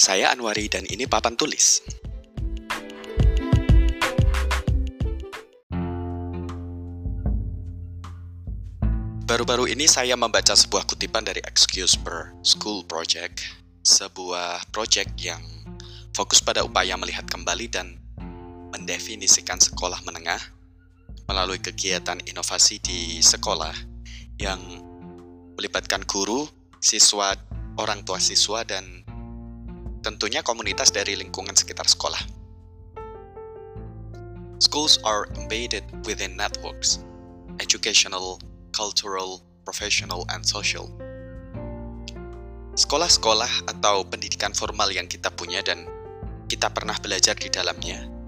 Saya Anwari dan ini papan tulis. Baru-baru ini saya membaca sebuah kutipan dari Excuse per School Project, sebuah project yang fokus pada upaya melihat kembali dan mendefinisikan sekolah menengah melalui kegiatan inovasi di sekolah yang melibatkan guru, siswa, orang tua siswa, dan tentunya komunitas dari lingkungan sekitar sekolah. Schools are embedded within networks, educational, cultural, professional, and social. Sekolah-sekolah atau pendidikan formal yang kita punya dan kita pernah belajar di dalamnya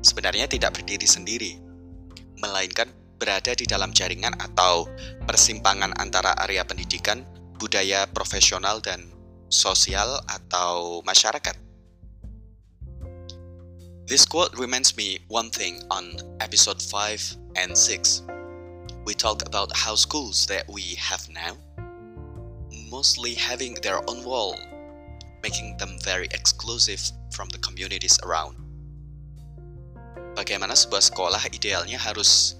sebenarnya tidak berdiri sendiri, melainkan berada di dalam jaringan atau persimpangan antara area pendidikan, budaya profesional, dan sosial atau masyarakat. This quote reminds me one thing on episode 5 and 6. We talk about how schools that we have now mostly having their own wall, making them very exclusive from the communities around bagaimana sebuah sekolah idealnya harus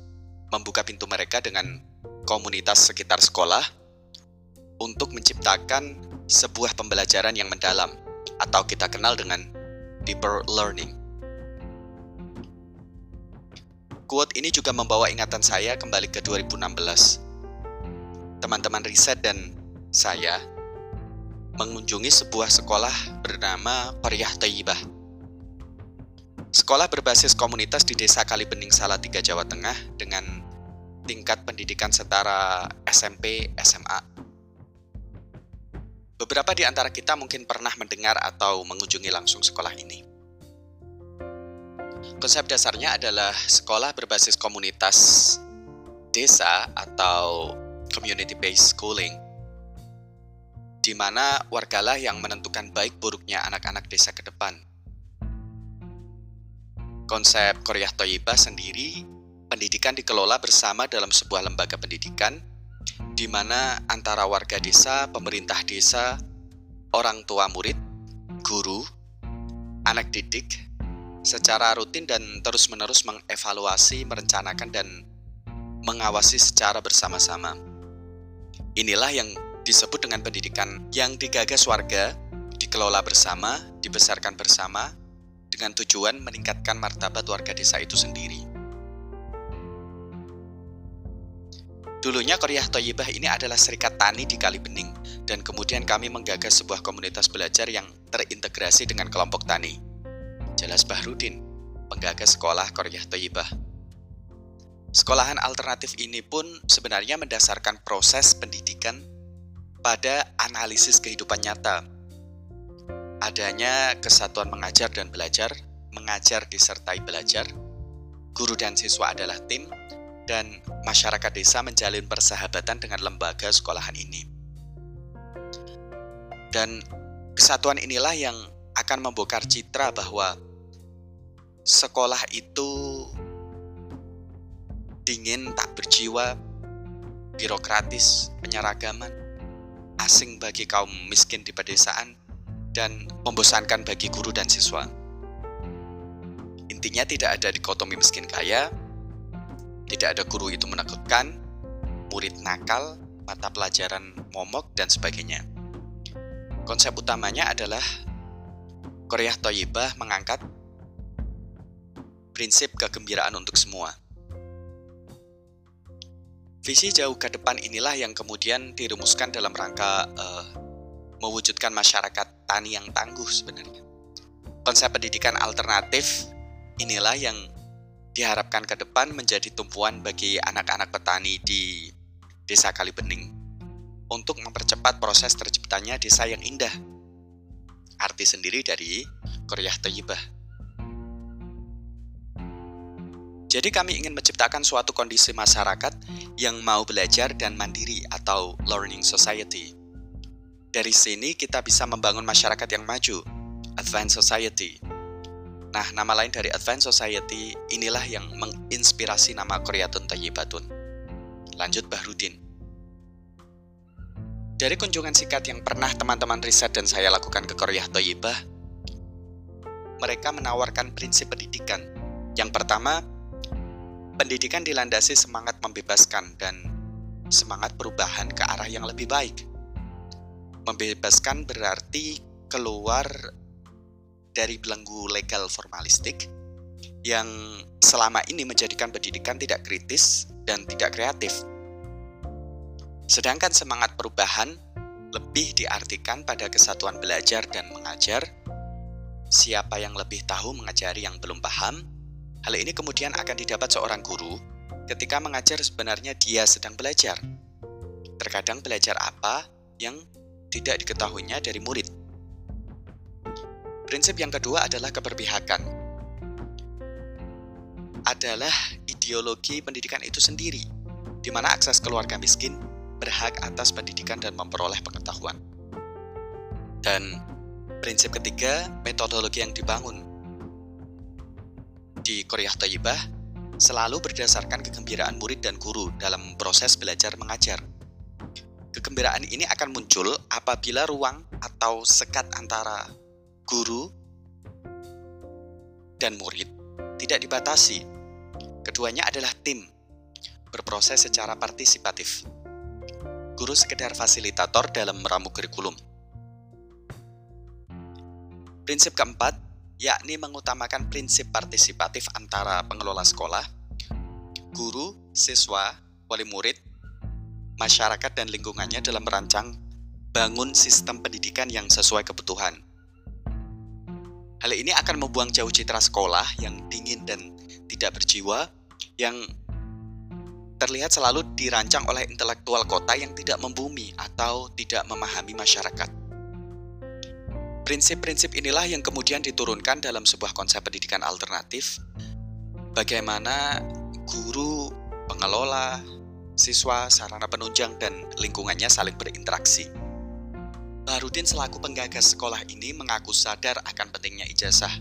membuka pintu mereka dengan komunitas sekitar sekolah untuk menciptakan sebuah pembelajaran yang mendalam atau kita kenal dengan deeper learning. Quote ini juga membawa ingatan saya kembali ke 2016. Teman-teman riset dan saya mengunjungi sebuah sekolah bernama Qaryah Tayyibah Sekolah berbasis komunitas di Desa Kalibening Salatiga, Jawa Tengah dengan tingkat pendidikan setara SMP, SMA. Beberapa di antara kita mungkin pernah mendengar atau mengunjungi langsung sekolah ini. Konsep dasarnya adalah sekolah berbasis komunitas desa atau community-based schooling, di mana wargalah yang menentukan baik buruknya anak-anak desa ke depan – Konsep Korea Toyibah sendiri, pendidikan dikelola bersama dalam sebuah lembaga pendidikan, di mana antara warga desa, pemerintah desa, orang tua murid, guru, anak didik, secara rutin dan terus-menerus mengevaluasi, merencanakan, dan mengawasi secara bersama-sama. Inilah yang disebut dengan pendidikan yang digagas warga, dikelola bersama, dibesarkan bersama, dengan tujuan meningkatkan martabat warga desa itu sendiri. Dulunya Korea Toyibah ini adalah serikat tani di Kali Bening, dan kemudian kami menggagas sebuah komunitas belajar yang terintegrasi dengan kelompok tani. Jelas Bahrudin, penggagas sekolah Korea Toyibah. Sekolahan alternatif ini pun sebenarnya mendasarkan proses pendidikan pada analisis kehidupan nyata adanya kesatuan mengajar dan belajar, mengajar disertai belajar, guru dan siswa adalah tim, dan masyarakat desa menjalin persahabatan dengan lembaga sekolahan ini. Dan kesatuan inilah yang akan membongkar citra bahwa sekolah itu dingin, tak berjiwa, birokratis, penyeragaman, asing bagi kaum miskin di pedesaan, dan membosankan bagi guru dan siswa. Intinya tidak ada dikotomi miskin kaya, tidak ada guru itu menakutkan, murid nakal, mata pelajaran momok, dan sebagainya. Konsep utamanya adalah Korea Toyibah mengangkat prinsip kegembiraan untuk semua. Visi jauh ke depan inilah yang kemudian dirumuskan dalam rangka uh, mewujudkan masyarakat tani yang tangguh sebenarnya. Konsep pendidikan alternatif inilah yang diharapkan ke depan menjadi tumpuan bagi anak-anak petani di Desa Kalibening untuk mempercepat proses terciptanya desa yang indah. Arti sendiri dari Korea Toyibah. Jadi kami ingin menciptakan suatu kondisi masyarakat yang mau belajar dan mandiri atau learning society dari sini kita bisa membangun masyarakat yang maju, advanced society. Nah, nama lain dari advanced society inilah yang menginspirasi nama Koreatun Tayyibatun. Lanjut Bahrudin. Dari kunjungan singkat yang pernah teman-teman riset dan saya lakukan ke Korea Toyibah, mereka menawarkan prinsip pendidikan. Yang pertama, pendidikan dilandasi semangat membebaskan dan semangat perubahan ke arah yang lebih baik. Membebaskan berarti keluar dari belenggu legal formalistik yang selama ini menjadikan pendidikan tidak kritis dan tidak kreatif. Sedangkan semangat perubahan lebih diartikan pada kesatuan belajar dan mengajar. Siapa yang lebih tahu mengajari yang belum paham, hal ini kemudian akan didapat seorang guru ketika mengajar sebenarnya dia sedang belajar. Terkadang belajar apa yang tidak diketahuinya dari murid. Prinsip yang kedua adalah keberpihakan. Adalah ideologi pendidikan itu sendiri, di mana akses keluarga miskin berhak atas pendidikan dan memperoleh pengetahuan. Dan prinsip ketiga, metodologi yang dibangun. Di Korea Toyibah, selalu berdasarkan kegembiraan murid dan guru dalam proses belajar mengajar. Kegembiraan ini akan muncul apabila ruang atau sekat antara guru dan murid tidak dibatasi. Keduanya adalah tim, berproses secara partisipatif. Guru sekedar fasilitator dalam meramu kurikulum. Prinsip keempat, yakni mengutamakan prinsip partisipatif antara pengelola sekolah, guru, siswa, wali murid, masyarakat dan lingkungannya dalam merancang bangun sistem pendidikan yang sesuai kebutuhan. Hal ini akan membuang jauh citra sekolah yang dingin dan tidak berjiwa yang terlihat selalu dirancang oleh intelektual kota yang tidak membumi atau tidak memahami masyarakat. Prinsip-prinsip inilah yang kemudian diturunkan dalam sebuah konsep pendidikan alternatif. Bagaimana guru, pengelola, siswa, sarana penunjang, dan lingkungannya saling berinteraksi. Barudin selaku penggagas sekolah ini mengaku sadar akan pentingnya ijazah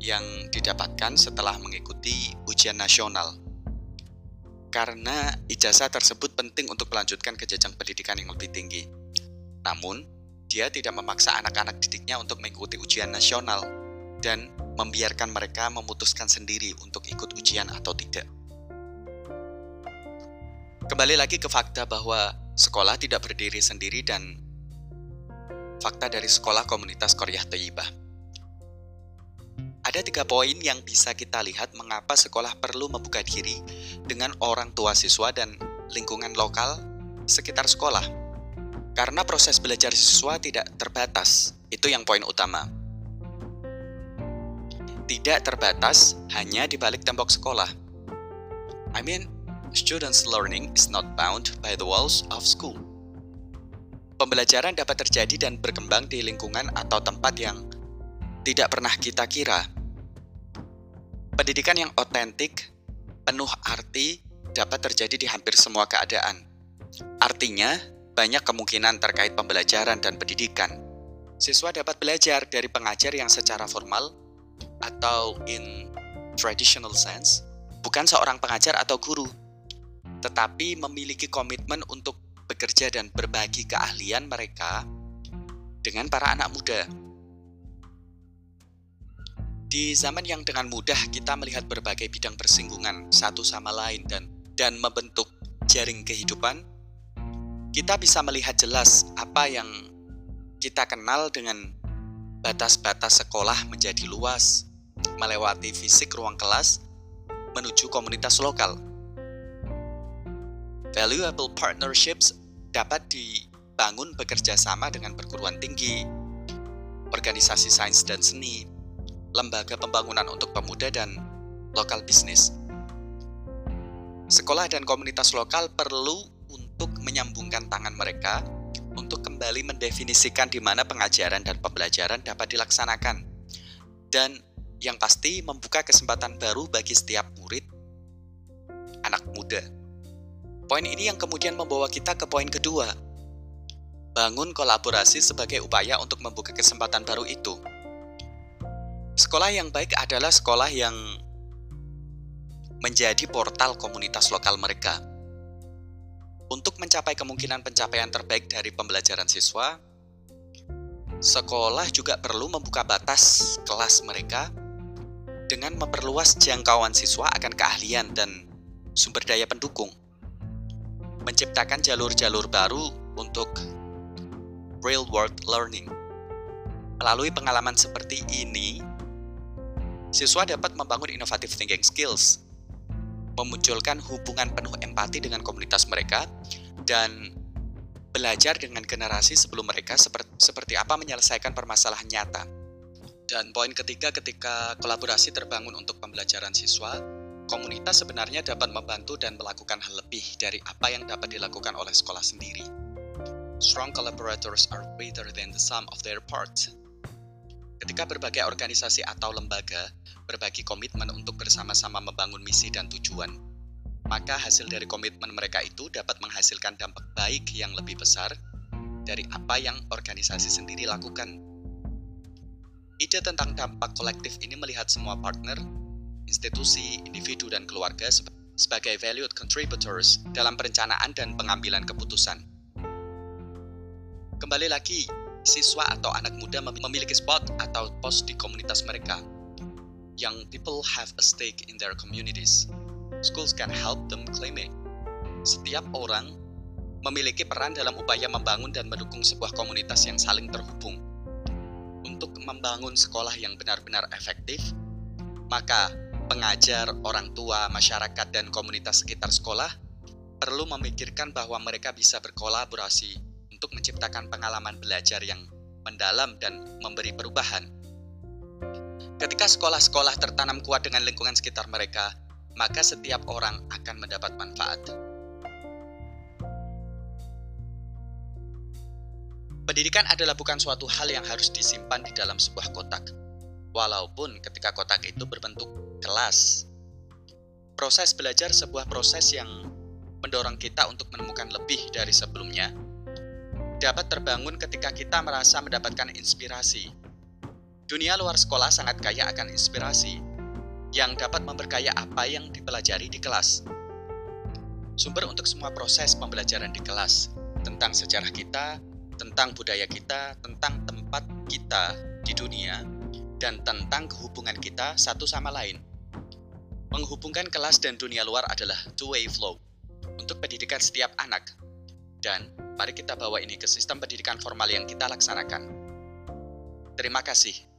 yang didapatkan setelah mengikuti ujian nasional. Karena ijazah tersebut penting untuk melanjutkan ke jenjang pendidikan yang lebih tinggi. Namun, dia tidak memaksa anak-anak didiknya untuk mengikuti ujian nasional dan membiarkan mereka memutuskan sendiri untuk ikut ujian atau tidak. Kembali lagi ke fakta bahwa sekolah tidak berdiri sendiri dan fakta dari sekolah komunitas Korea Toyibah. Ada tiga poin yang bisa kita lihat mengapa sekolah perlu membuka diri dengan orang tua siswa dan lingkungan lokal sekitar sekolah karena proses belajar siswa tidak terbatas, itu yang poin utama. Tidak terbatas hanya di balik tembok sekolah. I mean, students' learning is not bound by the walls of school. Pembelajaran dapat terjadi dan berkembang di lingkungan atau tempat yang tidak pernah kita kira. Pendidikan yang otentik, penuh arti, dapat terjadi di hampir semua keadaan. Artinya, banyak kemungkinan terkait pembelajaran dan pendidikan. Siswa dapat belajar dari pengajar yang secara formal atau in traditional sense, bukan seorang pengajar atau guru, tetapi memiliki komitmen untuk bekerja dan berbagi keahlian mereka dengan para anak muda. Di zaman yang dengan mudah kita melihat berbagai bidang persinggungan satu sama lain dan dan membentuk jaring kehidupan kita bisa melihat jelas apa yang kita kenal dengan batas-batas sekolah menjadi luas, melewati fisik ruang kelas, menuju komunitas lokal. Valuable partnerships dapat dibangun bekerja sama dengan perguruan tinggi, organisasi sains dan seni, lembaga pembangunan untuk pemuda, dan lokal bisnis. Sekolah dan komunitas lokal perlu untuk menyambungkan tangan mereka untuk kembali mendefinisikan di mana pengajaran dan pembelajaran dapat dilaksanakan. Dan yang pasti membuka kesempatan baru bagi setiap murid anak muda. Poin ini yang kemudian membawa kita ke poin kedua. Bangun kolaborasi sebagai upaya untuk membuka kesempatan baru itu. Sekolah yang baik adalah sekolah yang menjadi portal komunitas lokal mereka Untuk mencapai kemungkinan pencapaian terbaik dari pembelajaran siswa, sekolah juga perlu membuka batas kelas mereka dengan memperluas jangkauan siswa akan keahlian dan sumber daya pendukung. Menciptakan jalur-jalur baru untuk real world learning. Melalui pengalaman seperti ini, siswa dapat membangun innovative thinking skills memunculkan hubungan penuh empati dengan komunitas mereka dan belajar dengan generasi sebelum mereka seperti, apa menyelesaikan permasalahan nyata. Dan poin ketiga ketika kolaborasi terbangun untuk pembelajaran siswa, komunitas sebenarnya dapat membantu dan melakukan hal lebih dari apa yang dapat dilakukan oleh sekolah sendiri. Strong collaborators are greater than the sum of their parts. Ketika berbagai organisasi atau lembaga berbagi komitmen untuk bersama-sama membangun misi dan tujuan, maka hasil dari komitmen mereka itu dapat menghasilkan dampak baik yang lebih besar dari apa yang organisasi sendiri lakukan. Ide tentang dampak kolektif ini melihat semua partner, institusi, individu, dan keluarga sebagai valued contributors dalam perencanaan dan pengambilan keputusan. Kembali lagi, siswa atau anak muda memiliki spot atau pos di komunitas mereka. Young people have a stake in their communities. Schools can help them claim it. Setiap orang memiliki peran dalam upaya membangun dan mendukung sebuah komunitas yang saling terhubung. Untuk membangun sekolah yang benar-benar efektif, maka pengajar, orang tua, masyarakat, dan komunitas sekitar sekolah perlu memikirkan bahwa mereka bisa berkolaborasi untuk menciptakan pengalaman belajar yang mendalam dan memberi perubahan. Ketika sekolah-sekolah tertanam kuat dengan lingkungan sekitar mereka, maka setiap orang akan mendapat manfaat. Pendidikan adalah bukan suatu hal yang harus disimpan di dalam sebuah kotak, walaupun ketika kotak itu berbentuk kelas. Proses belajar sebuah proses yang mendorong kita untuk menemukan lebih dari sebelumnya dapat terbangun ketika kita merasa mendapatkan inspirasi. Dunia luar sekolah sangat kaya akan inspirasi yang dapat memperkaya apa yang dipelajari di kelas. Sumber untuk semua proses pembelajaran di kelas tentang sejarah kita, tentang budaya kita, tentang tempat kita di dunia, dan tentang kehubungan kita satu sama lain. Menghubungkan kelas dan dunia luar adalah two-way flow untuk pendidikan setiap anak. Dan Mari kita bawa ini ke sistem pendidikan formal yang kita laksanakan. Terima kasih.